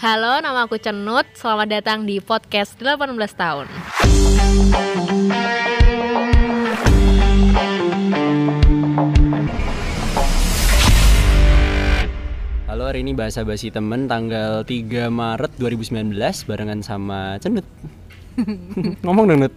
Halo, nama aku Cenut. Selamat datang di podcast 18 tahun. Halo, hari ini bahasa basi temen tanggal 3 Maret 2019 barengan sama Cenut. Ngomong dong, Nut.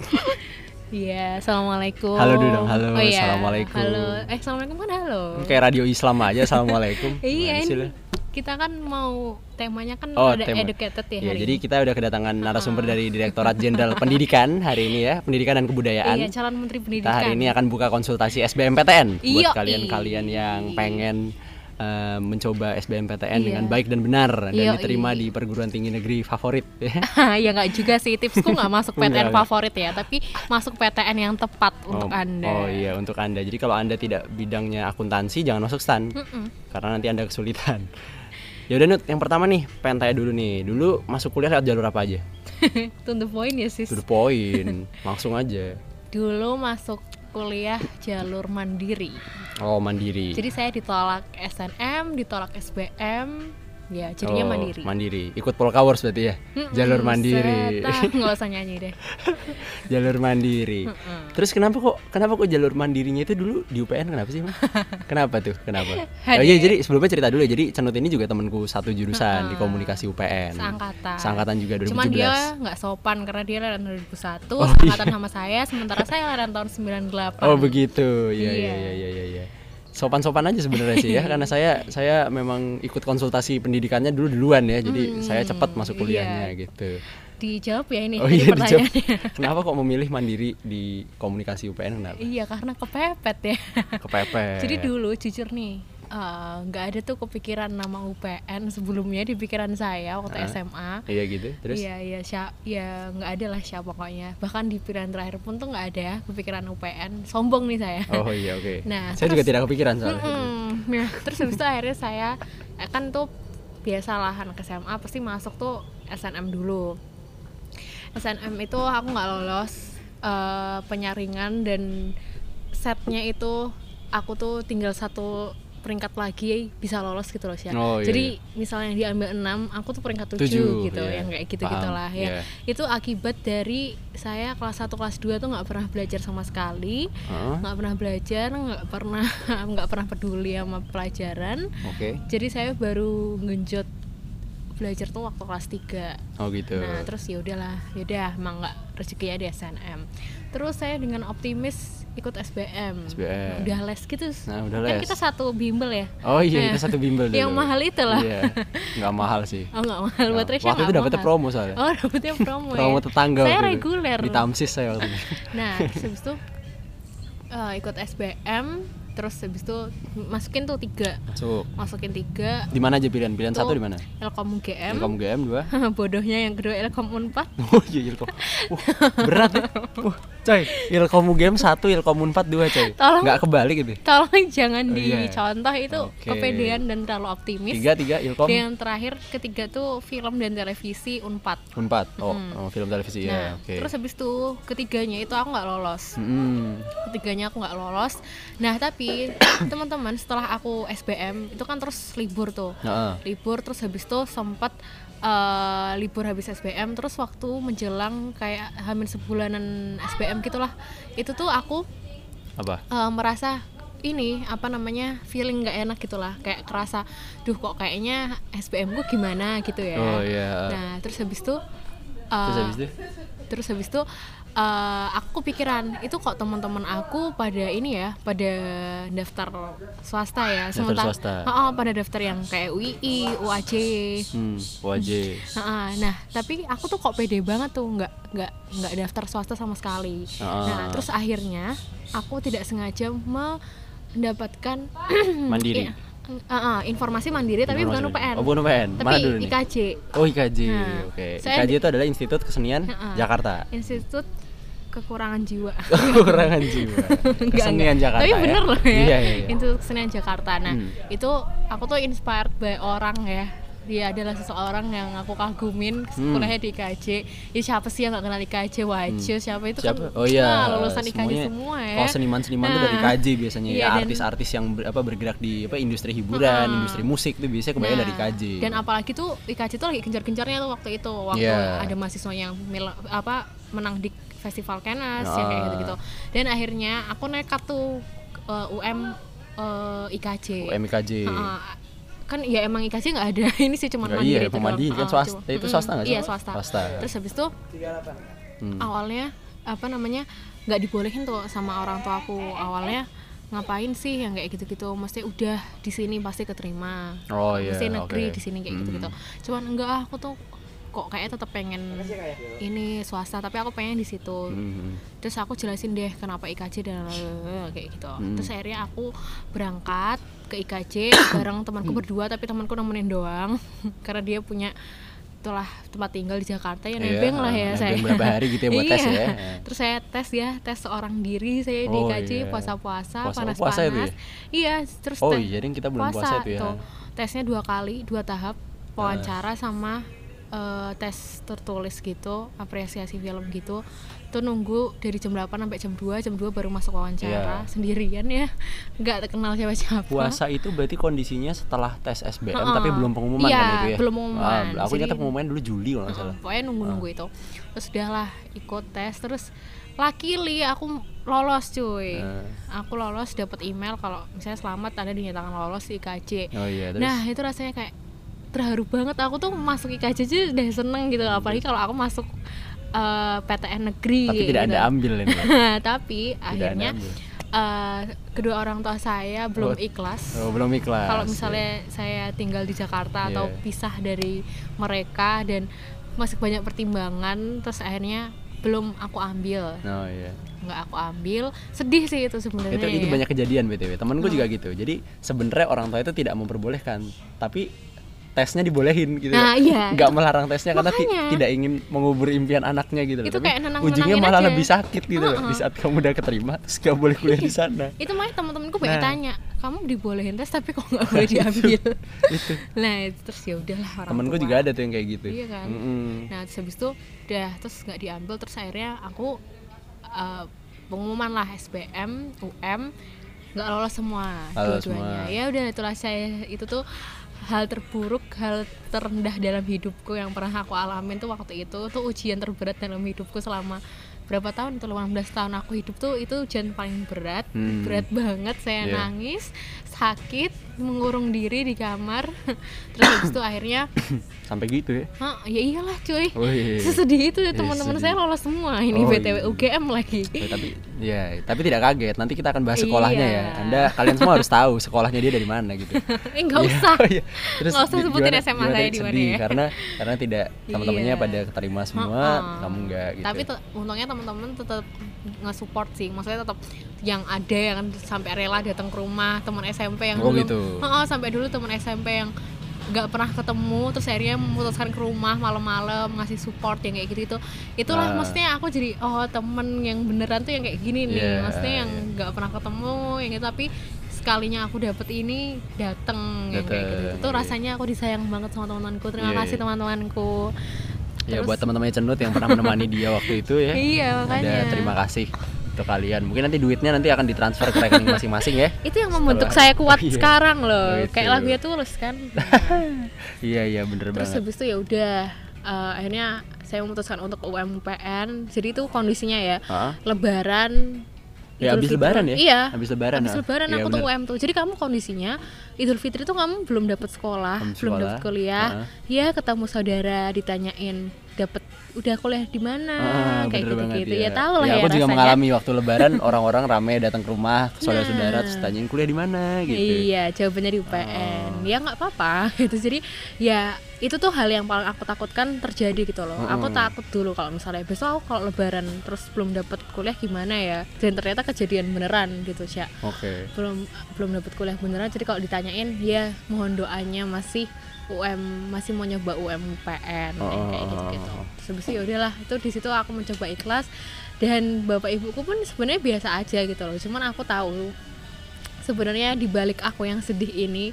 Iya, assalamualaikum. Halo dulu dong, halo, Oh, iya. assalamualaikum. Halo, eh assalamualaikum kan halo. Kayak radio Islam aja, Assalamualaikum. Iya ini kita kan mau temanya kan Oh, ada tema. educated ya Iya, hari jadi ini. kita udah kedatangan narasumber dari Direktorat Jenderal Pendidikan hari ini ya, Pendidikan dan Kebudayaan. Iya, calon menteri Kita pendidikan. hari ini akan buka konsultasi SBMPTN buat Iya, kalian-kalian yang pengen eh, mencoba SBMPTN Iya. dengan baik dan benar dan Iya, diterima iya. di perguruan tinggi negeri favorit. ya nggak juga sih tipsku nggak masuk PTN enggak. favorit ya, tapi masuk PTN yang tepat untuk oh, anda. Oh iya untuk anda. Jadi kalau anda tidak bidangnya akuntansi jangan masuk stan Mm-mm. karena nanti anda kesulitan. Ya udah Nut, yang pertama nih pengen tanya dulu nih. Dulu masuk kuliah lewat jalur apa aja? to the point ya sis. To the point, langsung aja. Dulu masuk kuliah jalur mandiri. Oh mandiri. Jadi saya ditolak SNM, ditolak SBM, ya jadinya Oh, mandiri. Mandiri. Ikut Polkawars berarti ya? Mm-mm, Jalur mandiri. set, ah, nggak usah nyanyi deh. jalur mandiri. Terus kenapa kok kenapa kok jalur mandirinya itu dulu di UPN kenapa sih, Mas? kenapa tuh? Kenapa? Oh iya, jadi sebelumnya cerita dulu ya. Jadi Cenut ini juga temanku satu jurusan di komunikasi UPN. Seangkatan. Seangkatan juga 2017. Cuman dia nggak sopan karena dia latihan 2001, Oh, seangkatan sama saya, sementara saya latihan tahun 98. Oh begitu, iya iya Iya. iya iya iya. iya. Sopan-sopan aja sebenarnya sih ya, karena saya saya memang ikut konsultasi pendidikannya dulu duluan ya, jadi saya cepat masuk kuliahnya iya. gitu. Dijawab ya ini Oh iya dijawab. pertanyaannya. Kenapa kok memilih mandiri di komunikasi UPN kenapa? iya, karena kepepet ya. Kepepet. Jadi dulu jujur nih, eh, nggak ada tuh kepikiran nama UPN sebelumnya di pikiran saya waktu Ah. SMA. Iya gitu. Terus Iya iya sya, ya nggak ada lah siapa pokoknya. Bahkan di pilihan terakhir pun tuh nggak ada ya kepikiran UPN. Sombong nih saya. Oh iya oke. Nah, saya terus- juga tidak kepikiran soalnya. Mm-mm. Nah, terus habis itu akhirnya saya eh, kan tuh biasalah anak SMA pasti masuk tuh SNM dulu. SNM itu aku nggak lolos eh, penyaringan dan setnya itu aku tuh tinggal satu peringkat lagi bisa lolos gitu loh Sya. Oh, iya, Jadi misalnya diambil 6, aku tuh peringkat 7 Tujuh, gitu, iya. yang kayak gitu-gitu Paham, lah ya. iya. Itu akibat dari saya kelas 1 kelas 2 tuh nggak pernah belajar sama sekali nggak pernah belajar nggak pernah nggak pernah peduli sama pelajaran Oke. jadi saya baru ngenjot belajar tuh waktu kelas 3 Oh gitu. nah terus ya udahlah yaudah emang nggak rezekinya di SNM terus saya dengan optimis ikut SBM, SBM. udah les gitu Nah, udah kan les. kita satu bimbel ya Oh iya, Nah, kita satu bimbel dulu. yang mahal itu lah Iya. Nggak mahal sih. oh nggak mahal buat Nah, Risha waktu itu dapetnya mahal. promo soalnya. oh dapetnya promo, promo ya tetangga saya reguler Di Tamsis saya waktu itu. Nah, habis itu eh, ikut SBM, terus habis itu masukin tuh tiga, Masuk. masukin tiga. Di mana aja pilihan? Pilihan satu di mana? Ilkom UGM, Ilkom UGM dua. bodohnya yang kedua Ilkom Unpad. Oh iya Ilkom. Wah, berat ya. Wah, coy. Ilkom UGM satu, Ilkom Unpad dua, coy. Tolong. Nggak kebalik gitu. Tolong jangan Oh, iya. dicontoh itu Oke. kepedean dan terlalu optimis. Tiga, tiga Ilkom Dan yang terakhir ketiga tuh film dan televisi Unpad. Unpad. Oh, oh, film televisi Nah, ya. Oke. terus habis itu ketiganya itu aku nggak lolos. Hmm. ketiganya aku nggak lolos nah tapi teman-teman setelah aku SBM itu kan terus libur tuh Heeh. libur terus habis itu sempat eh, libur habis SBM terus waktu menjelang kayak hamil sebulanan SBM gitulah itu tuh aku Apa? eh, merasa ini apa namanya feeling nggak enak gitulah kayak kerasa duh kok kayaknya SBM gue gimana gitu ya Oh iya. nah terus habis itu Terus eh, habis itu? terus habis itu eh, aku kepikiran itu kok teman-teman aku pada ini ya pada daftar swasta ya Daftar sementara swasta. Heeh, pada daftar yang kayak UII, UAJ Hmm, wajib. Heeh, nah tapi aku tuh kok pede banget tuh nggak nggak nggak daftar swasta sama sekali Ah. nah terus akhirnya aku tidak sengaja mendapatkan Mandiri. Iya, eh, eh, informasi mandiri tapi bukan. UPN Oh, bukan UPN. tapi Mana dulu nih? IKJ Oh, IKJ. Nah, Oke. saya IKJ itu adalah Institut Kesenian Heeh. Jakarta. Institut kekurangan jiwa Kekurangan jiwa. Kesenian. Jakarta. Tapi ya? bener loh ya. Iya, iya, iya. Institut Kesenian Jakarta. Nah, Hmm. itu aku tuh inspired by orang ya. dia adalah seseorang yang aku kagumin Hmm. kuliahnya di IKJ ya siapa sih yang gak kenal IKJ wajib siapa itu Siapa? kan Oh iya, nah, lulusan IKJ semuanya- semua ya Kalau seniman-seniman tuh dari Nah, KJ biasanya iya, ya, artis-artis yang ber- apa bergerak di apa industri hiburan, industri musik tuh biasanya kebanyakan dari Nah, KJ. Dan apalagi tuh IKJ tuh lagi gencar-gencarnya tuh waktu itu, waktu Iya. ada mahasiswa yang mil- apa menang di festival Kenas ya kayak Ah. gitu-gitu. Dan akhirnya aku nekat tuh uh, UM uh, IKJ. UM IKJ. Heeh. kan ya emang IKJ nggak ada ini sih cuma mandiri iya, itu mandiri kan Heeh, swasta. cuma- Itu swasta nggak sih? Iya swasta. Swasta. Terus habis itu Hmm. awalnya apa namanya nggak dibolehin tuh sama orang tua aku awalnya ngapain sih yang kayak gitu-gitu mesti udah di sini pasti keterima Oh iya. mesti negeri oke. di sini kayak Hmm. gitu-gitu cuman enggak ah, aku tuh kok kayak tetap pengen ini swasta tapi aku pengen di situ Hmm. terus aku jelasin deh kenapa IKJ dan kayak gitu Hmm. terus akhirnya aku berangkat ke IKJ bareng temanku berdua tapi temanku nemenin doang karena dia punya itulah tempat tinggal di Jakarta ya Iya, nebeng lah ya nebeng saya berapa hari gitu ya buat tes Iya. ya. terus saya tes ya tes seorang diri saya di Oh, IKJ iya. puasa-puasa Puasa- panas-panas puasa itu ya? iya terus Oh tes- iya, jadi kita belum puasa itu ya. tuh. tesnya dua kali dua tahap wawancara sama eh, tes tertulis gitu apresiasi film gitu tuh nunggu dari jam 8 sampai jam 2 jam 2 baru masuk wawancara Iya. sendirian ya nggak kenal siapa-siapa Puasa itu berarti kondisinya setelah tes SBM Heeh. tapi belum pengumuman Iya, kan itu ya? belum pengumuman. Ah, aku nyata pengumuman dulu Juli kalau nggak salah. Heeh, pokoknya nunggu-nunggu itu terus udahlah ikut tes terus luckily aku lolos cuy Eh. aku lolos dapat email kalau misalnya selamat ada dinyatakan lolos di IKJ Oh iya, terus nah itu rasanya kayak terharu banget aku tuh masuk IKJ aja udah seneng gitu apalagi kalau aku masuk eh, PTN negeri tapi tidak gitu. Anda ambil ini. tapi Tidak akhirnya eh, kedua orang tua saya belum Oh, ikhlas Oh, belum ikhlas. kalau misalnya saya tinggal di Jakarta atau Iya. pisah dari mereka dan masih banyak pertimbangan terus akhirnya belum aku ambil Oh iya. nggak aku ambil sedih sih itu sebenarnya Itu itu ya. banyak kejadian BTW. Temenku juga gitu. Jadi sebenarnya orang tua itu tidak memperbolehkan, tapi tesnya dibolehin gitu. Nah, iya. Nggak melarang tesnya karena Makanya. tidak ingin mengubur impian anaknya gitu loh. Itu Tapi kayak nenang-nenangin ujungnya malah aja. lebih sakit gitu loh. Di saat kamu udah keterima terus gak boleh kuliah di sana. itu makanya teman-temanku banyak Nah. tanya kamu dibolehin tes tapi kok nggak boleh diambil itu. nah itu terus ya udahlah orang Temenku tua. juga ada tuh yang kayak gitu. Iya kan? Mm-mm. Nah terus habis itu udah terus nggak diambil terus akhirnya aku uh, pengumuman lah SBM, UM nggak lolos semua dua-duanya. Ya udah itulah saya itu tuh hal terburuk, hal terendah dalam hidupku yang pernah aku alamin tuh waktu itu tuh ujian terberat dalam hidupku selama berapa tahun itu 18 tahun aku hidup tuh itu ujian paling berat Hmm. berat banget saya Iya. nangis sakit mengurung diri di kamar terus habis itu akhirnya Sampai gitu ya. Hah, ya iyalah cuy. Wih. Sesedih itu Iya, teman-teman saya lolos semua ini Oh, BTW iya. UGM lagi. Ya, tapi ya, tapi tidak kaget. Nanti kita akan bahas sekolahnya Iya. ya. Anda kalian semua harus tahu sekolahnya dia dari mana gitu. eh nggak Iya, usah. oh iya. Terus Nggak usah sebutin gimana- SMA gimana saya di mana ya. Karena karena tidak teman-temannya Iya. pada keterima semua, Heeh. kamu enggak gitu. Tapi te- untungnya teman-teman tetap nge-support sih. Maksudnya tetap yang ada yang sampai rela datang ke rumah teman SMP yang Oh, dulu gitu. Heeh, sampai dulu teman SMP yang nggak pernah ketemu terus akhirnya memutuskan ke rumah malam-malam ngasih support yang kayak gitu itu itulah Ah. maksudnya aku jadi oh temen yang beneran tuh yang kayak gini nih maksudnya yang nggak pernah ketemu yang gitu tapi sekalinya aku dapet ini dateng yang kayak gitu Dateng, itu iya. rasanya aku disayang banget sama teman-temanku terima Iya, kasih iya. Ya Terus- buat teman-temannya cenut yang pernah menemani dia waktu itu ya. iya makanya Ada terima kasih untuk kalian. Mungkin nanti duitnya nanti akan ditransfer ke rekening masing-masing ya. itu yang membentuk Setelah- saya kuat Oh, iya. sekarang loh Oh, itu. kayak lagunya tulus kan Iya iya bener terus banget. habis itu ya udah eh, akhirnya saya memutuskan untuk UMPN jadi itu kondisinya ya Hah? lebaran Ya, Idul habis Fitri- lebaran ya? iya Habis lebaran, habis ah. lebaran Iya, aku tuh. UM tuh jadi kamu kondisinya Idul Fitri tuh kamu belum dapat sekolah Belum belum sekolah, dapat kuliah ah. ya ketemu saudara ditanyain dapat udah kuliah di mana Ah, kayak bener gitu banget, gitu iya. ya tahu lah Ya, ya, aku juga rasanya. mengalami waktu lebaran orang-orang rame datang ke rumah saudara-saudara Nah. terus tanyain kuliah di mana gitu. Iya, jawabannya di UPN. Oh. Ya nggak apa-apa gitu. Jadi ya itu tuh hal yang paling aku takutkan terjadi gitu loh. Aku Mm-mm. takut dulu kalau misalnya besok aku kalau lebaran terus belum dapat kuliah gimana ya. Dan ternyata kejadian beneran gitu, Sya. Oke. Belum belum dapat kuliah beneran. Jadi kalau ditanyain, ya mohon doanya masih UM masih mau nyoba UMPN Oh, yang kayak oh, gitu-gitu. oh, oh. Terus itu ya udahlah, itu di situ aku mencoba ikhlas dan bapak ibuku pun sebenarnya biasa aja gitu loh. Cuman aku tahu sebenarnya di balik aku yang sedih ini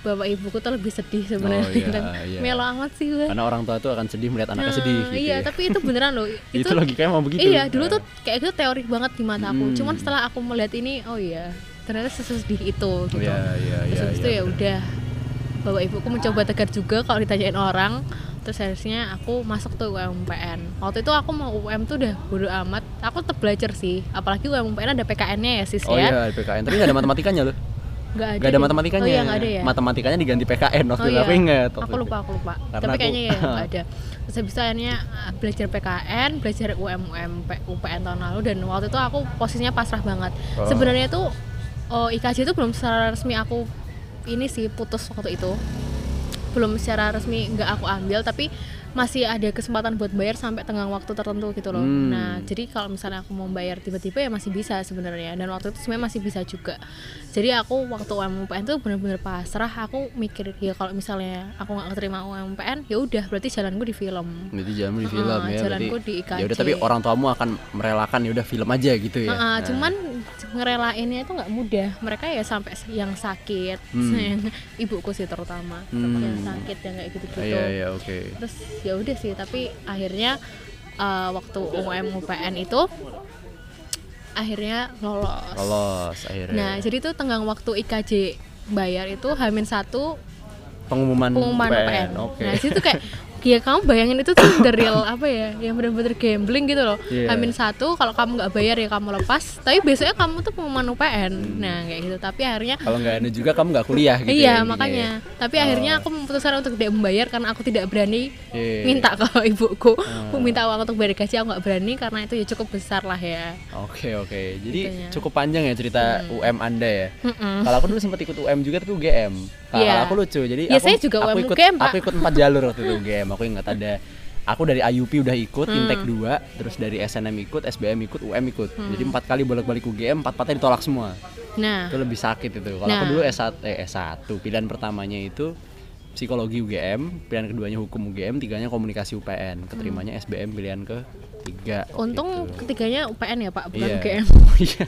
bapak ibuku tuh lebih sedih sebenarnya Oh, iya, kan iya. melo amat sih gue Karena orang tua tuh akan sedih melihat anaknya Nah, sedih gitu iya ya. tapi itu beneran loh itu, logikanya mau begitu. iya dulu Nah. tuh kayak gitu teori banget di mataku Hmm. cuman setelah aku melihat ini oh iya ternyata sesedih itu Oh, gitu iya, iya, terus iya, itu iya, ya udah bapak ibuku mencoba tegar juga kalau ditanyain orang terus harusnya aku masuk tuh UMPN waktu itu aku mau UM tuh udah bodo amat aku tetap belajar sih apalagi UMPN ada PKN-nya ya sis Oh ya iya, PKN. Tapi nggak ada matematikanya loh. nggak ada Gak ada matematikanya. oh iya nggak ada ya Matematikanya diganti PKN waktu Oh itu iya. aku waktu Aku lupa, aku lupa. Karena Tapi aku- kayaknya ya nggak ada. Terus habis itu akhirnya uh, belajar PKN, belajar UM, UM, UPN tahun lalu dan waktu itu aku posisinya pasrah banget. Oh. Sebenarnya tuh oh, IKJ itu belum secara resmi aku ini sih putus waktu itu. Belum secara resmi nggak aku ambil tapi masih ada kesempatan buat bayar sampai tenggang waktu tertentu gitu loh. Hmm. Nah, jadi kalau misalnya aku mau bayar tiba-tiba ya masih bisa sebenarnya dan waktu itu sebenarnya masih bisa juga. Jadi aku waktu UMPN tuh bener-bener pasrah. Aku mikir ya kalau misalnya aku nggak keterima UMPN ya udah berarti jalanku di film. Berarti jalanmu di film ya. jalanku berarti- di IKJ. Ya udah tapi orang tuamu akan merelakan ya udah film aja gitu ya. Nah. cuman ngerelainnya itu nggak mudah. Mereka ya sampai yang sakit, Hmm. ibuku sih terutama Hmm. yang sakit yang kayak gitu-gitu. Iya iya oke. Terus ya udah sih, tapi akhirnya eh, waktu UM UPN itu akhirnya lolos. Lolos akhirnya. Nah, jadi tuh tenggang waktu IKJ bayar itu Hamin satu pengumuman, pengumuman UPN. Oke. Nah, itu kayak ya kamu bayangin itu tuh the real apa ya, yang bener-bener gambling gitu loh. Iya. Hamin satu kalau kamu nggak bayar ya kamu lepas. Tapi besoknya kamu tuh pengumuman UPN. Nah kayak gitu. Tapi akhirnya Kalau nggak ada juga kamu nggak kuliah gitu. ya, iya intinya makanya. ya. Tapi akhirnya aku memutuskan untuk tidak membayar karena aku tidak berani Iya. minta ke ibuku. Aku minta uang untuk bayar gaji aku nggak berani karena itu ya cukup besar lah ya. Oke oke. Jadi Gitu ya. cukup panjang ya cerita UM Anda ya. Mm-mm. Kalau aku dulu sempat ikut UM juga tapi UGM. Kalau Iya. aku lucu. Jadi Ya, aku, saya juga aku ikut, UGM. Aku ikut empat jalur waktu itu UGM. Aku ingat ada aku dari IUP udah ikut, Hmm. Intek 2, terus dari SNM ikut, SBM ikut, UM ikut. Hmm. Jadi empat kali bolak-balik UGM, empat empatnya ditolak semua. Nah, Itu lebih sakit itu. Kalau Nah. aku dulu S1 eh S1, pilihan pertamanya itu psikologi UGM, pilihan keduanya hukum UGM, tiganya komunikasi UPN. Keterimanya SBM pilihan ke tiga. Untung gitu. ketiganya UPN ya Pak, bukan Iya. UGM. Iya.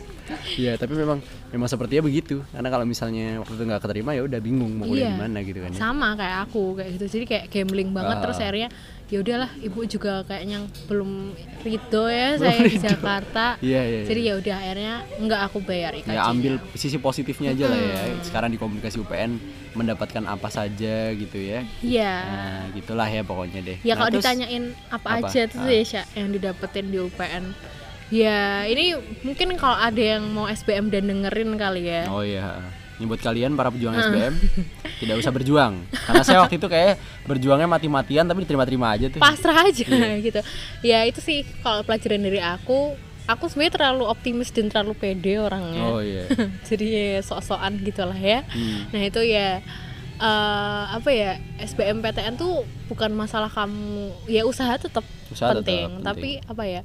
Iya, tapi memang memang sepertinya begitu. Karena kalau misalnya waktu itu nggak keterima ya udah bingung mau kuliah Iya. di mana gitu kan. ya. sama kayak aku kayak gitu jadi kayak gambling banget Ah. terus akhirnya ya udahlah ibu juga kayaknya belum ridho ya Belum saya di ridho. Jakarta Iya, iya. iya. jadi ya udah akhirnya nggak aku bayar IKJ ya ambil sisi positifnya aja lah ya. Sekarang di komunikasi UPN mendapatkan apa saja gitu ya. iya Nah, gitulah ya pokoknya deh. ya Nah, kalau terus- ditanyain apa, apa? aja tuh Ah. ya Sya, yang didapetin di UPN ya ini mungkin kalau ada yang mau SBM dan dengerin kali ya Oh iya. Ini buat kalian para pejuang Ah. SBM tidak usah berjuang. Karena saya waktu itu kayak berjuangnya mati-matian tapi diterima-terima aja tuh. pasrah aja Iya. gitu ya itu sih kalau pelajaran dari aku aku sebenarnya terlalu optimis dan terlalu pede orangnya Oh iya. jadi ya sok-sokan gitu lah ya Hmm. nah itu ya eh, apa ya SBMPTN tuh bukan masalah kamu ya usaha tetap Usaha tetap penting, penting. tapi apa ya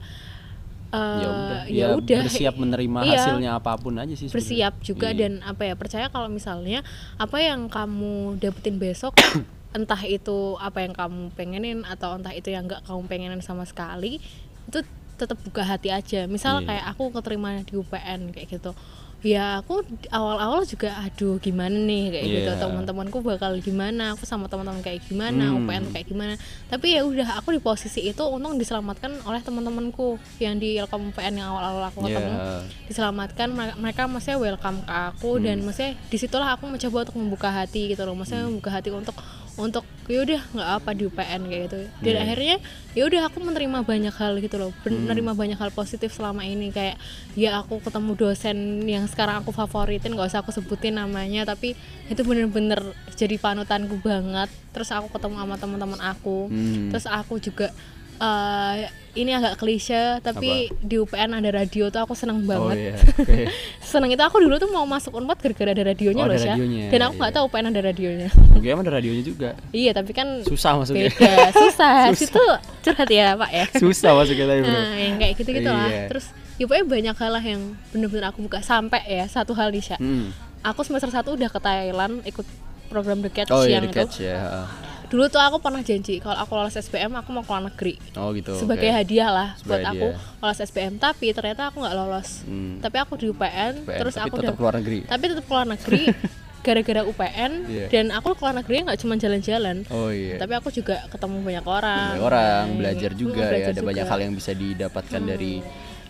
eh, ya udah ya ya udah bersiap menerima Iya. hasilnya apa pun aja sih sebenarnya. bersiap juga Iya. dan apa ya percaya kalau misalnya apa yang kamu dapetin besok entah itu apa yang kamu pengenin atau entah itu yang nggak kamu pengenin sama sekali itu tetap buka hati aja misal Iya. kayak aku keterima di UPN kayak gitu ya aku awal-awal juga aduh gimana nih kayak gitu Iya. teman-temanku bakal gimana aku sama teman-teman kayak gimana Hmm. UPN kayak gimana tapi ya udah aku di posisi itu untung diselamatkan oleh teman-temanku yang di Ilkom UPN yang awal-awal aku ketemu Iya. diselamatkan mereka, mereka maksudnya welcome ke aku Hmm. dan maksudnya di situlah aku mencoba untuk membuka hati gitu loh maksudnya Hmm. membuka hati untuk untuk yaudah nggak apa di UPN kayak gitu dan Iya. akhirnya yaudah aku menerima banyak hal gitu loh Hmm. menerima banyak hal positif selama ini kayak ya aku ketemu dosen yang sekarang aku favoritin nggak usah aku sebutin namanya tapi itu bener-bener jadi panutanku banget terus aku ketemu sama teman-teman aku Hmm. terus aku juga eh, ini agak klise tapi di UPN ada radio tuh aku seneng Oh banget iya. Oke. seneng itu aku dulu tuh mau masuk unpad gara-gara ada radionya Oh, loh radionya, dan aku nggak iya. tahu UPN ada radionya UGM ada radionya juga. iya tapi kan Susah masuknya. beda susah Susah. situ curhat ya pak ya Susah masuknya tapi bro. nah yang kayak gitu gitu lah Iya. terus ya pokoknya banyak hal lah yang bener-bener aku buka sampai ya satu hal nih. Hmm. aku semester satu udah ke Thailand ikut program The Catch Oh iya yang di itu catch ya. Dulu tuh aku pernah janji kalau aku lolos SBM aku mau ke luar negeri Oh gitu. sebagai oke. hadiah lah buat Sebagai aku hadiah. lolos SBM tapi ternyata aku nggak lolos Hmm. tapi aku di UPN, terus tapi aku tetap keluar negeri. tapi tetap keluar negeri gara-gara UPN Iya. dan aku keluar negeri nggak cuma jalan-jalan Oh iya. tapi aku juga ketemu banyak orang Banyak orang Nah, belajar juga ya belajar ada banyak juga. hal yang bisa didapatkan dari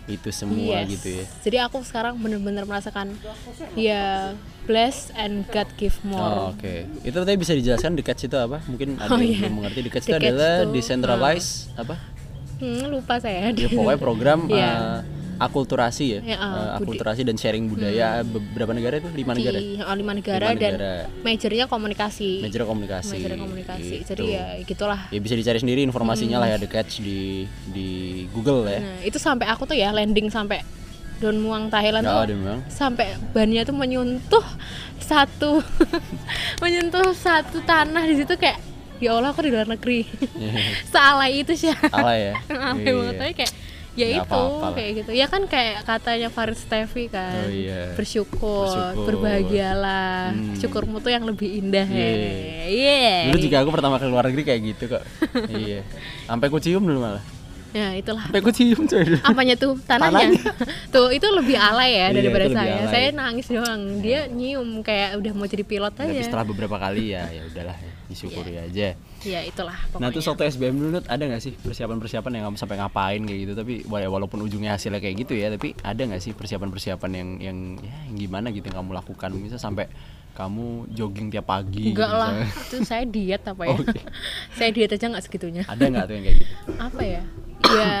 itu semua Yes. gitu ya. Jadi aku sekarang bener-bener merasakan ya bless and God give Oh, more. Oke, itu tadi bisa dijelaskan The Catch itu apa? Mungkin ada Oh, yang iya. belum mengerti The Catch The itu Catch adalah decentralized apa? Hmm, lupa saya. Ya pokoknya program Iya. eh, akulturasi ya, Ya, budi- akulturasi dan sharing budaya beberapa negara itu lima negara. di oh, lima negara Lima dan negara. majornya komunikasi. Major komunikasi. Majornya komunikasi. Gitu. Jadi ya gitulah. Ya bisa dicari sendiri informasinya lah ya The Catch di di Google ya. Nah, itu sampai aku tuh ya landing sampai Don Muang Thailand Nggak tuh memang. sampai bannya tuh menyentuh satu menyentuh satu tanah di situ kayak ya Allah aku di luar negeri sealai itu sih Salah ya. alay Iya. banget tapi kayak ya Nggak itu apa-apa lah. kayak gitu ya kan kayak katanya Farid Stevi kan Oh, iya. bersyukur, Bersyukur. berbahagialah Hmm. syukurmu tuh yang lebih indah ya Iya. Iya. Dulu juga aku pertama ke luar negeri kayak gitu kok. iya. Sampai ku cium dulu malah. ya itulah Sampai ku cium coy dulu. apanya tuh tanahnya, tuh itu lebih alay ya Iya, daripada lebih saya alay. saya nangis doang dia nyium kayak udah mau jadi pilot Tapi aja setelah beberapa kali ya ya udahlah ya, disyukuri aja. ya itulah Nah pokoknya. terus waktu SBM dulu Nut, ada nggak sih persiapan-persiapan yang kamu sampai ngapain kayak gitu? Tapi wa- walaupun ujungnya hasilnya kayak gitu ya tapi ada nggak sih persiapan-persiapan yang yang ya yang gimana gitu yang kamu lakukan? Misal sampai kamu jogging tiap pagi enggak gitu, lah misalnya. itu saya diet apa ya? Oke. saya diet aja nggak segitunya. Ada nggak tuh yang kayak gitu? Apa ya? Ya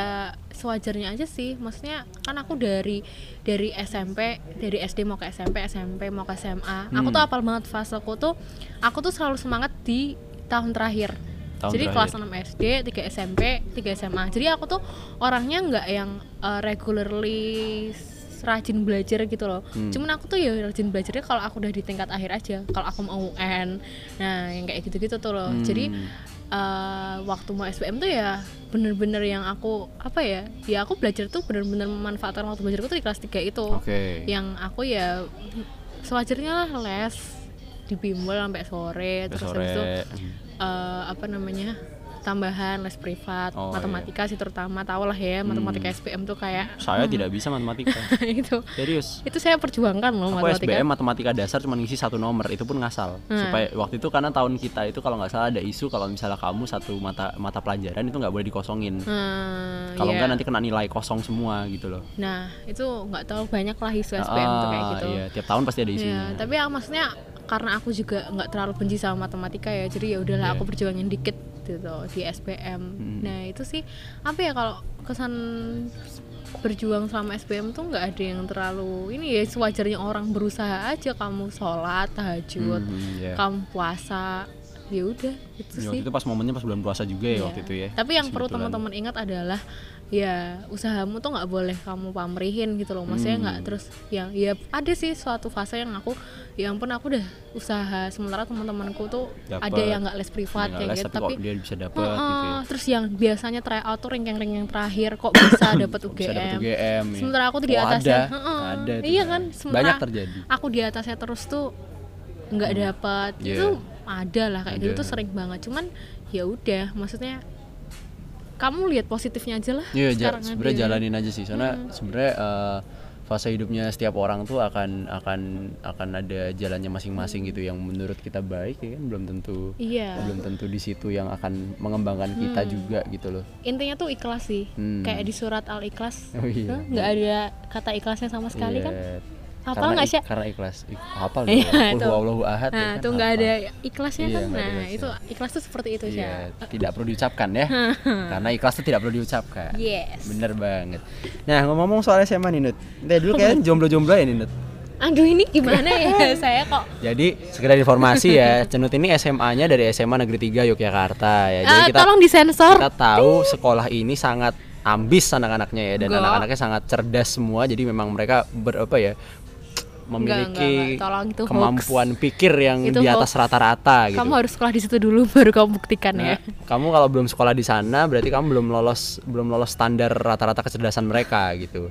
sewajarnya aja sih maksudnya kan aku dari dari SMP dari SD mau ke SMP SMP mau ke SMA aku Hmm. tuh apal banget faseku tuh aku tuh selalu semangat di tahun terakhir Tahun jadi terakhir. kelas 6 SD 3 SMP 3 SMA jadi aku tuh orangnya nggak yang uh, regularly rajin belajar gitu loh Hmm. cuman aku tuh ya rajin belajarnya kalau aku udah di tingkat akhir aja kalau aku mau UN nah yang kayak gitu-gitu tuh loh Hmm. jadi eh, waktu mau SBM tuh ya bener-bener yang aku apa ya ya aku belajar tuh bener-bener memanfaatkan waktu belajarku tuh di kelas 3 itu. Oke. Yang aku ya sewajarnya lah les di bimbel sampai sore terus sore. habis itu eh, apa namanya tambahan les privat Oh, matematika sih terutama tau lah ya matematika SBM tuh kayak saya tidak bisa matematika. Itu serius? Itu saya perjuangkan loh aku matematika. SBM matematika dasar cuma ngisi satu nomor itu pun ngasal. Hmm. supaya waktu itu karena tahun kita itu kalau nggak salah ada isu kalau misalnya kamu satu mata mata pelajaran itu nggak boleh dikosongin. Hmm, kalau iya. nggak nanti kena nilai kosong semua gitu loh. Nah itu nggak tahu banyak lah isu SBM tuh kayak Ah, gitu. iya tiap tahun pasti ada isunya. Iya, tapi ya maksudnya karena aku juga nggak terlalu benci sama matematika ya, jadi ya udahlah Iya. aku perjuangin dikit gitu di SPM. Hmm. Nah itu sih apa ya kalau kesan berjuang selama SPM tuh nggak ada yang terlalu ini ya sewajarnya orang berusaha aja kamu sholat tahajud, Mhm, iya. kamu puasa, ya udah itu Ya, sih. itu pas momennya pas bulan puasa juga ya Iya. waktu itu ya Tapi yang perlu teman-teman ingat adalah ya usahamu tuh nggak boleh kamu pamrihin gitu loh. Maksudnya nggak Hmm. terus yang ya ada sih suatu fase yang aku ya ampun aku udah usaha sementara teman-temanku tuh Dapet. ada yang nggak les privat kayak les, gitu tapi tapi dia bisa dapat Heeh, gitu ya terus yang biasanya try out tuh ranking-ranking terakhir kok bisa dapat UGM. UGM ya. Sementara aku tuh di Oh, atasnya. ada, Heeh. ada tuh, Iya kan, sementara banyak terjadi aku di atasnya terus tuh nggak dapat Iya. itu ada lah kayak gitu tuh sering banget cuman ya udah maksudnya kamu lihat positifnya aja lah Iya, ja- sekarang sebenarnya aja. jalanin aja sih. Soalnya sebenarnya eh, fase hidupnya setiap orang tuh akan akan akan ada jalannya masing-masing gitu yang menurut kita baik ya kan belum tentu iya belum tentu di situ yang akan mengembangkan kita juga gitu loh. intinya tuh ikhlas sih Hmm. kayak di surat al ikhlas Oh iya. Nggak ada kata ikhlasnya sama sekali kan Iya. Hafal Karena nggak sih Karena ikhlas. Ik- hafal Iya, dong. itu. Qul huwallahu ahad. ya nah kan, tuh nggak ada ikhlasnya Iya, kan nah ikhlasnya. itu ikhlas tuh seperti itu sih Iya, tidak perlu diucapkan ya. Karena ikhlas itu tidak perlu diucapkan. yes Bener banget. Nah ngomong-ngomong soal SMA nih Nut. Dari dulu kayaknya jomblo-jomblo ya nih Nut. aduh ini gimana ya saya kok Jadi sekedar informasi ya, Cenut ini SMA-nya dari SMA Negeri 3 Yogyakarta ya. Jadi Eh, kita tolong disensor kita tahu sekolah ini sangat ambis anak-anaknya ya dan anak-anaknya sangat cerdas semua. Jadi memang mereka ber apa ya memiliki enggak, enggak. Tolong, itu hoax. kemampuan pikir yang Itu di atas rata-rata gitu. kamu harus sekolah di situ dulu baru kamu buktikan Nah, ya kamu kalau belum sekolah di sana berarti kamu belum lolos belum lolos standar rata-rata kecerdasan mereka gitu.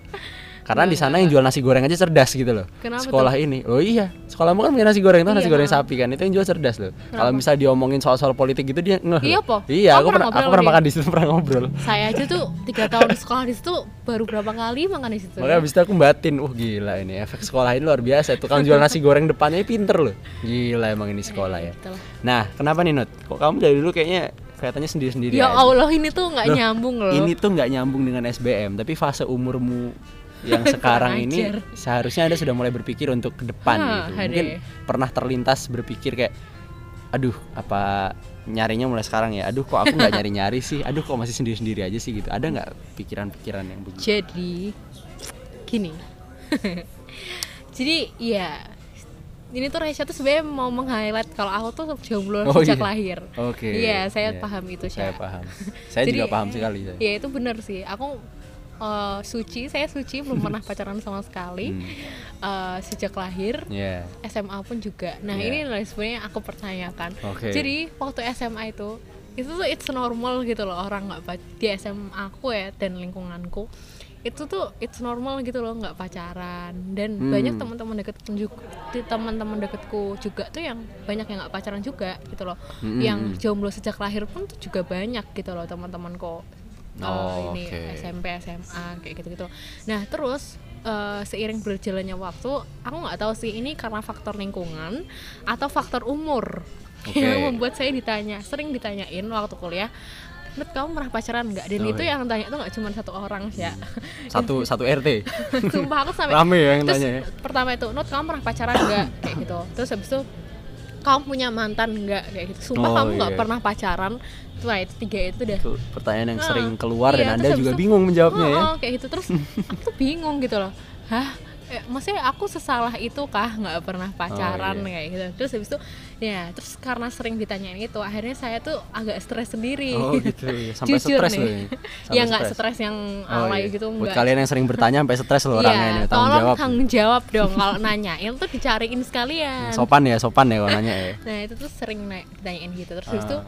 Karena di sana yang jual nasi goreng aja cerdas gitu loh. Kenapa sekolah ini. Oh iya, sekolahmu kan punya nasi goreng tuh nasi Iya. goreng sapi kan. Itu yang jual cerdas loh. Kalau misal diomongin soal-soal politik gitu dia ngeh. Iya, po? Iya, aku pernah aku pernah makan di situ pernah ngobrol. saya aja tuh tiga tahun sekolah di situ baru berapa kali makan di situ Makanya abis itu aku batin, uh gila ini efek sekolah ini luar biasa. Tukang jual nasi goreng depannya pinter loh. Gila emang ini sekolah ya. Lah. Nah, kenapa nih Nut? Kok kamu dari dulu kayaknya kelihatannya sendiri-sendiri ya aja? Allah ini tuh nggak nyambung loh Ini tuh nggak nyambung dengan SBM, tapi fase umurmu yang sekarang ini seharusnya Anda sudah mulai berpikir untuk ke depan Ah, gitu. Mungkin pernah terlintas berpikir kayak aduh, apa nyarinya mulai sekarang ya. Aduh, kok aku nggak nyari-nyari sih? Aduh, kok masih sendiri-sendiri aja sih gitu. Ada nggak pikiran-pikiran yang begitu? jadi gini jadi ya ini tuh Resya tuh sebenarnya mau meng-highlight kalau aku tuh jomblo Oh, sejak iya. lahir Oke. iya saya Iya. paham itu Saya Syah. paham. Saya Jadi, juga paham sekali saya. ya itu benar sih aku eh, suci saya suci belum pernah pacaran sama sekali Hmm. Eh, sejak lahir Iya. SMA pun juga. Nah Iya. ini sebenarnya aku pertanyakan. Oke. Jadi waktu SMA itu itu tuh it's normal gitu loh orang nggak di SMA aku ya dan lingkunganku itu tuh it's normal gitu loh nggak pacaran dan Hmm. banyak teman-teman deket juga teman-teman deketku juga tuh yang banyak yang nggak pacaran juga gitu loh Mm-mm. yang jomblo sejak lahir pun tuh juga banyak gitu loh teman-temanku Uh, Oh, ini oke. SMP SMA kayak gitu gitu nah terus eh, seiring berjalannya waktu aku nggak tahu sih ini karena faktor lingkungan atau faktor umur Oke. yang membuat saya ditanya sering ditanyain waktu kuliah Nut kamu pernah pacaran nggak dan Oh, itu yang tanya tuh nggak cuma satu orang sih ya Satu satu RT. sumpah aku sampai Rame ya yang terus tanya ya. pertama itu Nut kamu pernah pacaran nggak kayak gitu terus habis itu kamu punya mantan nggak? Kayak gitu. Sumpah Oh, kamu nggak iya. pernah pacaran. Tuh nah, itu tiga itu dah Itu pertanyaan yang Ah, sering keluar iya, dan Anda juga itu- bingung menjawabnya ya. Oh, oh, kayak gitu. Terus aku tuh bingung gitu loh. Hah eh, maksudnya aku sesalah itu kah nggak pernah pacaran iya. kayak gitu terus habis itu ya terus karena sering ditanyain itu akhirnya saya tuh agak stres sendiri Oh gitu ya. Sampai Jujur stres nih. ini. Sampai ya nggak stres yang Oh, alay iya. gitu Buat enggak kalian yang sering bertanya sampai stres loh orangnya ini Iya, tanggung tolong jawab. tanggung jawab dong kalau nanyain tuh dicariin sekalian Sopan ya, sopan ya kalau nanya ya. nah itu tuh sering ditanyain gitu terus habis itu Ah.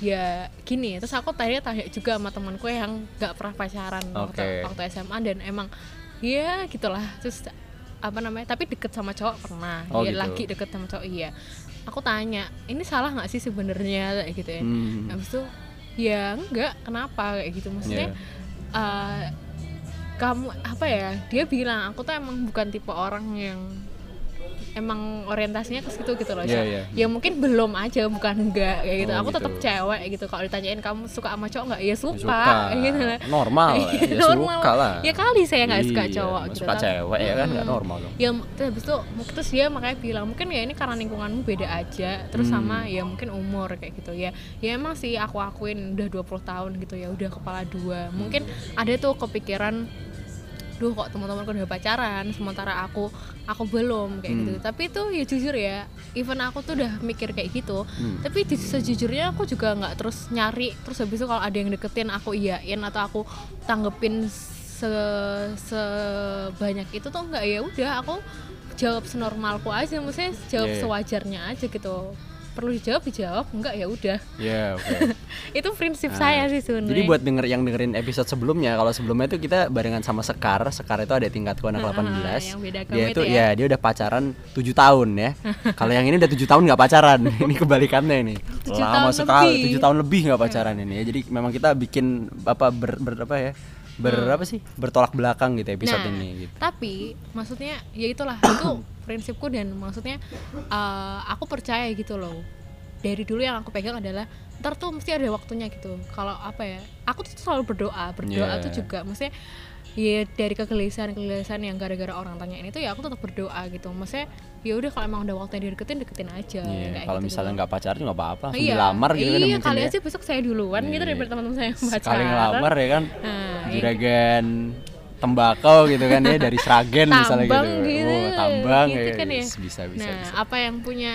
ya gini terus aku tadi tanya juga sama temanku yang nggak pernah pacaran waktu, Oke. waktu SMA dan emang ya gitulah. Terus apa namanya tapi deket sama cowok pernah. Oh, ya gitu. lagi deket sama cowok iya. Aku tanya ini salah nggak sih sebenarnya? Kayak gitu ya. Hmm. habis itu ya enggak. Kenapa? Kayak gitu. Maksudnya Iya. eh, kamu apa ya dia bilang aku tuh emang bukan tipe orang yang emang orientasinya ke situ gitu loh Syah. iya. ya mungkin belum aja bukan enggak kayak gitu Oh, aku gitu. tetap cewek gitu kalau ditanyain kamu suka sama cowok nggak ya suka, suka. gitu lah Normal ya Normal. suka lah. ya kali saya nggak suka Iya, cowok gitu Suka cewek ya kan nggak Hmm. normal dong. ya terus habis itu terus dia makanya bilang mungkin ya ini karena lingkunganmu beda aja terus Hmm. sama ya mungkin umur kayak gitu ya ya emang sih aku akuin udah 20 tahun gitu ya udah kepala dua mungkin ada tuh kepikiran duh kok teman-temanku udah pacaran sementara aku aku belum kayak Hmm. gitu tapi itu ya jujur ya even aku tuh udah mikir kayak gitu Hmm. tapi di sejujurnya aku juga nggak terus nyari terus habis itu kalau ada yang deketin aku iyain atau aku tanggepin se sebanyak itu tuh nggak ya udah aku jawab senormalku aja maksudnya jawab Iya, iya. sewajarnya aja gitu perlu dijawab dijawab enggak ya udah Ya, oke. itu prinsip Nah, saya sih sebenarnya Jadi buat denger yang dengerin episode sebelumnya, kalau sebelumnya itu kita barengan sama Sekar. Sekar itu ada tingkatku anak Ah, 18. yang beda agama dia itu ya. ya, dia udah pacaran 7 tahun ya. kalau yang ini udah 7 tahun nggak pacaran. ini kebalikannya ini. Tujuh Lama sekali. 7 tahun lebih nggak pacaran ini ya. Jadi memang kita bikin apa ber, ber- apa ya? Ber apa sih? Bertolak belakang gitu episode Nah, ini gitu. tapi maksudnya ya itulah itu prinsipku dan maksudnya eh, aku percaya gitu loh dari dulu yang aku pegang adalah ntar tuh mesti ada waktunya gitu kalau apa ya aku tuh selalu berdoa berdoa Yeah. tuh juga maksudnya ya dari kegelisahan kegelisahan yang gara-gara orang tanya ini tuh ya aku tetap berdoa gitu maksudnya ya udah kalau emang udah waktunya dideketin deketin aja Iya, kayak kalau gitu misalnya gitu. nggak pacaran nggak apa-apa, langsung iya, dilamar gitu kan iya mungkin kali ya. aja besok saya duluan gitu Iya. daripada teman-teman saya yang pacaran Sekali ngelamar ya kan. Nah, iya. juragan tembakau gitu kan ya dari Sragen misalnya gitu. gitu, Oh, tambang gitu ya. kan ya. Bisa bisa nah bisa. apa yang punya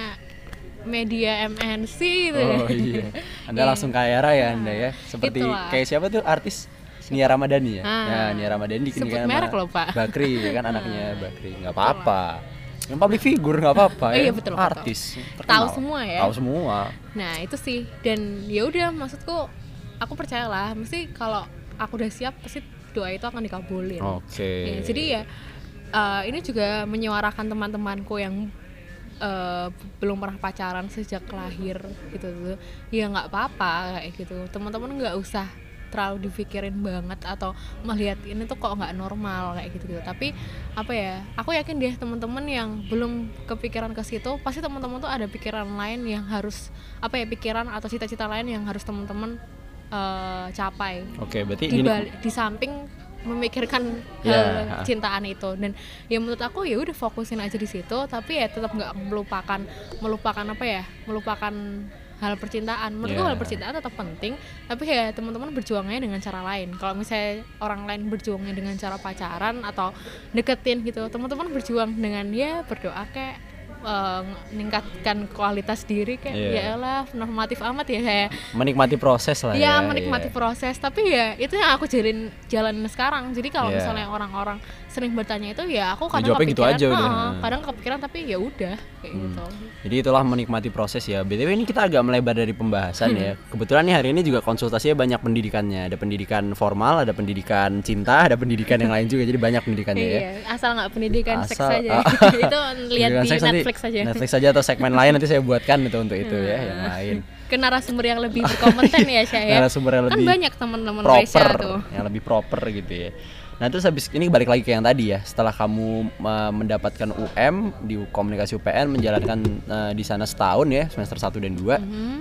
media MNC gitu Oh iya. Anda langsung kaya raya Anda ya. Seperti Itulah. kayak siapa tuh artis Nia Ramadhani ya? Ah. Ya, Nia Ramadhani Sebut dikenal merek loh, Pak. Bakri ya kan anaknya Bakri. nggak apa-apa. Yang public figure nggak apa-apa Oh, ya. iya, betul, betul. Artis. Tahu semua ya. Tahu semua. nah itu sih dan ya udah maksudku aku percayalah mesti kalau aku udah siap pasti doa itu akan dikabulin Oke. Ya, jadi ya eh, ini juga menyuarakan teman-temanku yang eh, belum pernah pacaran sejak lahir gitu tuh ya nggak apa-apa kayak gitu teman-teman nggak usah terlalu dipikirin banget atau melihat ini tuh kok nggak normal kayak gitu gitu tapi apa ya aku yakin deh teman-teman yang belum kepikiran ke situ pasti teman-teman tuh ada pikiran lain yang harus apa ya pikiran atau cita-cita lain yang harus teman-teman eh, capai. Oke, berarti di, balik- di samping memikirkan Ya, hal ha. cintaan itu. Dan ya menurut aku ya udah fokusin aja di situ tapi ya tetap nggak melupakan melupakan apa ya melupakan hal percintaan. Menurutku Ya. hal percintaan tetap penting tapi ya teman-teman berjuangnya dengan cara lain. Kalau misalnya orang lain berjuangnya dengan cara pacaran atau deketin gitu teman-teman berjuang dengan ya berdoa kayak eh, meningkatkan kualitas diri kayak Iya. ya elah normatif amat ya kayak menikmati proses lah ya. ya menikmati iya. proses tapi ya itu yang aku jalin jalanin sekarang jadi kalau Iya. misalnya orang-orang sering bertanya itu ya aku kadang gitu kepikiran aja udah. "Ah, kadang kepikiran tapi ya udah kayak Hmm. gitu Jadi itulah menikmati proses ya. BTW ini kita agak melebar dari pembahasan Hmm. ya. Kebetulan nih hari ini juga konsultasinya banyak pendidikannya. Ada pendidikan formal, ada pendidikan cinta, ada pendidikan yang lain juga. Jadi banyak pendidikannya ya. iya asal nggak pendidikan seks Asal- ah. itu lihat di seks nanti Netflix saja Netflix saja atau segmen lain nanti saya buatkan itu untuk itu ya yang Hmm. lain. ke narasumber yang lebih berkompeten ya saya Narasumber yang kan lebih banyak teman-teman proper, tuh yang lebih proper gitu ya. Nah terus habis ini balik lagi ke yang tadi ya. Setelah kamu uh, mendapatkan UM di komunikasi UPN menjalankan uh, di sana setahun ya semester 1 dan 2 Mhm.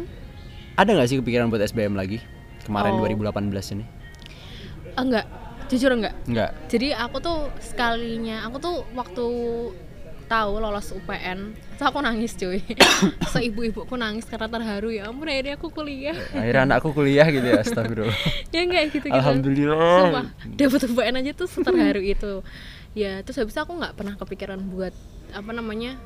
Ada nggak sih kepikiran buat SBM lagi kemarin Oh. 2018 ini? Enggak jujur enggak Enggak. jadi aku tuh sekalinya aku tuh waktu tahu lolos UPN terus aku nangis cuy. Seibu-ibuku nangis karena terharu ya ampun akhirnya aku kuliah. Akhirnya anakku kuliah gitu ya, astagfirullah. ya enggak gitu gitu Alhamdulillah. Sumpah, dapat UPN aja tuh seterharu itu. Ya terus habis itu aku nggak pernah kepikiran buat apa namanya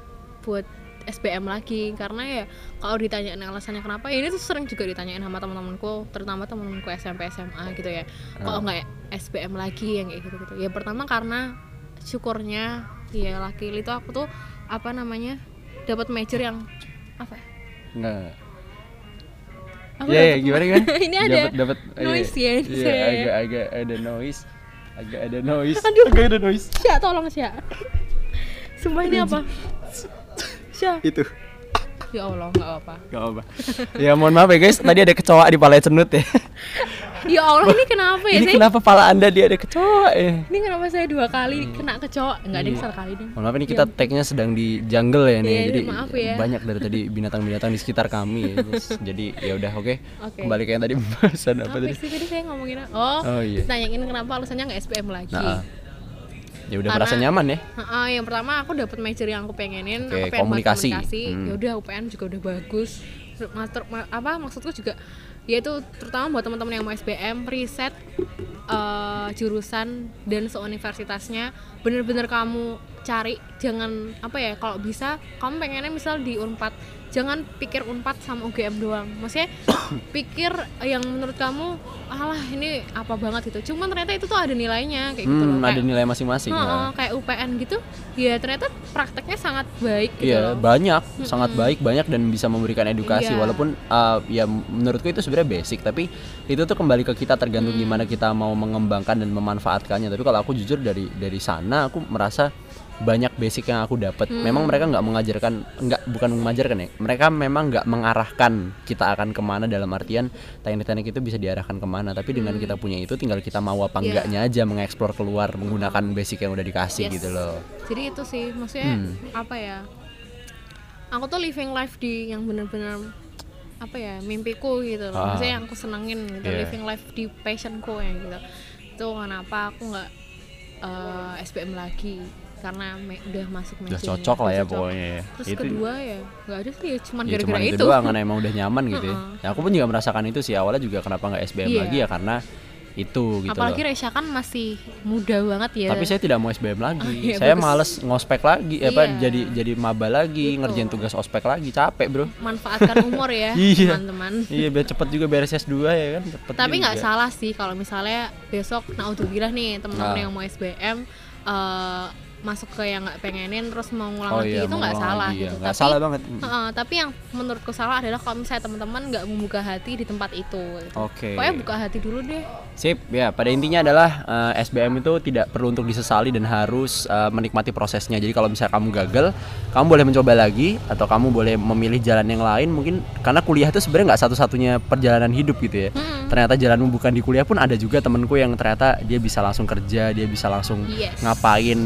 buat SBM lagi. Karena ya kalau ditanyain alasannya kenapa ya ini tuh sering juga ditanyain sama teman-temanku terutama teman-temanku SMP SMA gitu ya. Kok nggak SBM lagi yang kayak gitu gitu ya pertama karena syukurnya ya laki itu aku tuh apa namanya dapat major yang apa ya? Enggak. Aku Iya, ya, dapet- gimana gimana? ini ada Dapat noise ya, Iya, agak agak ada noise. Agak ada noise. Aduh. Agak ada noise. Sya, tolong Sya Sumpah ini apa? Sya Itu. Ya Allah, nggak apa-apa Gak apa. ya mohon maaf ya guys, tadi ada kecoa di pala cenut ya. Ya Allah, ini kenapa ya? Ini Saya, kenapa pala Anda dia ada kecoa ya? ini kenapa saya dua kali kena kecoa? Enggak, deh, Iya. sekali deh Mohon maaf ini kita tag-nya sedang di jungle ya nih. Iya, jadi maaf ya. banyak dari tadi binatang-binatang di sekitar kami ya. Terus, jadi ya udah oke. Oke. Kembali ke yang tadi pembahasan apa, Apa tadi? sih tadi saya ngomongin? Oh, Oh, iya. nanyain kenapa alasannya nggak SPM lagi Nah, ya udah Karena- merasa nyaman ya. Heeh, yang pertama aku dapat major yang aku pengenin, Oke, aku pengen komunikasi. komunikasi. Hmm. Ya udah UPN juga udah bagus. Master, ma- apa maksudku juga yaitu terutama buat teman-teman yang mau SBM riset eh, jurusan dan seuniversitasnya bener-bener kamu cari jangan apa ya kalau bisa kamu pengennya misal di Unpad jangan pikir Unpad sama UGM doang maksudnya pikir yang menurut kamu alah ini apa banget gitu cuman ternyata itu tuh ada nilainya kayak gitu loh Hmm, ada Kayak- nilai masing-masing. Heeh, nah. kayak UPN gitu ya ternyata prakteknya sangat baik gitu Iya, loh banyak, sangat baik, banyak dan bisa memberikan edukasi Iya. walaupun uh, ya menurutku itu sebenarnya basic, tapi itu tuh kembali ke kita tergantung Hmm. gimana kita mau mengembangkan dan memanfaatkannya. Tapi kalau aku jujur dari dari sana aku merasa banyak basic yang aku dapat. Hmm. Memang mereka nggak mengajarkan, nggak bukan mengajarkan ya. Mereka memang nggak mengarahkan kita akan ke mana dalam artian teknik-teknik itu bisa diarahkan ke mana. Tapi dengan kita punya itu, tinggal kita mau apa Hmm. Iya. enggaknya aja mengeksplor keluar menggunakan basic yang udah dikasih Yes. gitu loh. jadi itu sih maksudnya Hmm. apa ya aku tuh living life di yang bener-bener apa ya mimpiku gitu loh Ah. maksudnya yang aku senengin gitu Iya. living life di passionku ya gitu itu kenapa aku nggak eh, SPM lagi karena me- udah masuk Udah cocok lah ya cocok. pokoknya ya. terus Itu- kedua ya nggak ada sih ya cuman ya gara-gara itu itu doang karena emang udah nyaman gitu ya. Ya aku pun juga merasakan itu sih awalnya juga kenapa nggak SBM Iya. lagi ya karena itu gitu apalagi loh Resya kan masih muda banget ya tapi saya tidak mau SBM lagi Oh, iya, saya bagus. males ngospek lagi apa Iya. jadi jadi maba lagi Gitu. ngerjain tugas ospek lagi capek bro manfaatkan umur ya Iya. teman-teman iya biar cepet juga beres S2 ya kan cepet tapi nggak salah sih kalau misalnya besok naudzubillah nih teman-teman Ah. yang mau SBM eh, masuk ke yang nggak pengenin terus mau ngulang oh lagi iya itu mau nggak ngulang salah lagi, ya. gitu nggak tapi salah banget Heeh, tapi yang menurutku salah adalah kalau misalnya teman-teman nggak membuka hati di tempat itu gitu. Oke. pokoknya buka hati dulu deh Sip, ya pada intinya adalah eh, SBM itu tidak perlu untuk disesali dan harus eh, menikmati prosesnya. Jadi kalau misalnya kamu gagal, kamu boleh mencoba lagi atau kamu boleh memilih jalan yang lain. Mungkin karena kuliah itu sebenarnya nggak satu-satunya perjalanan hidup gitu ya. Mm-mm. Ternyata jalanmu bukan di kuliah pun ada juga temenku yang ternyata dia bisa langsung kerja, dia bisa langsung Yes. ngapain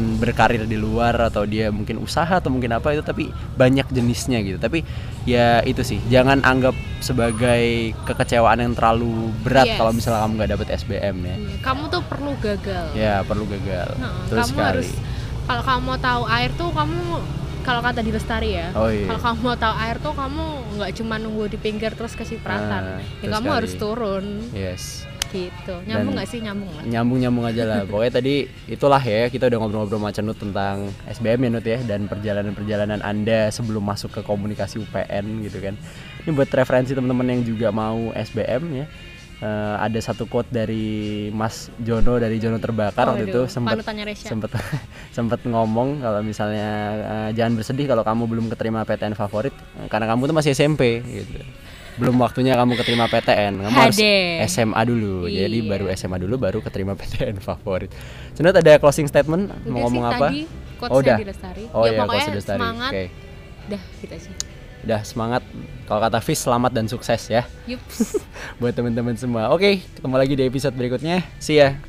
berkarir di luar atau dia mungkin usaha atau mungkin apa itu tapi banyak jenisnya gitu. Tapi ya itu sih, jangan anggap sebagai kekecewaan yang terlalu berat Yes. kalau misalnya kamu nggak dapet SBM ya. Iya, kamu tuh perlu gagal Ya perlu gagal. Heeh, Betul kamu sekali. harus kalau kamu mau tahu air tuh kamu kalau kata di lestari ya Oh iya. kalau kamu mau tahu air tuh kamu nggak cuma nunggu di pinggir terus kasih perasaan Ah, ya kamu sekali. harus turun Yes. Gitu nyambung nggak sih nyambung lah Nyambung nyambung aja lah. Pokoknya tadi itulah ya kita udah ngobrol-ngobrol sama Cenut tentang SBM ya Nut ya dan perjalanan-perjalanan Anda sebelum masuk ke komunikasi UPN gitu kan. Ini buat referensi teman-teman yang juga mau SBM ya. Eh, ada satu quote dari Mas Jono dari Jono Terbakar waktu itu sempat sempet sempet ngomong kalau misalnya eh, jangan bersedih kalau kamu belum keterima PTN favorit eh, karena kamu tuh masih SMP gitu belum waktunya kamu keterima PTN kamu harus. SMA dulu. Jadi Iya. baru SMA dulu baru keterima PTN favorit. Senat ada closing statement? Udah mau ngomong sih, apa? tadi oh udah. Oh ya iya pokoknya Lestari. semangat. Oke. Dah gitu aja. Udah semangat. Kalau kata Fis selamat dan sukses ya. Yups. Buat teman-teman semua. Oke ketemu lagi di episode berikutnya. See ya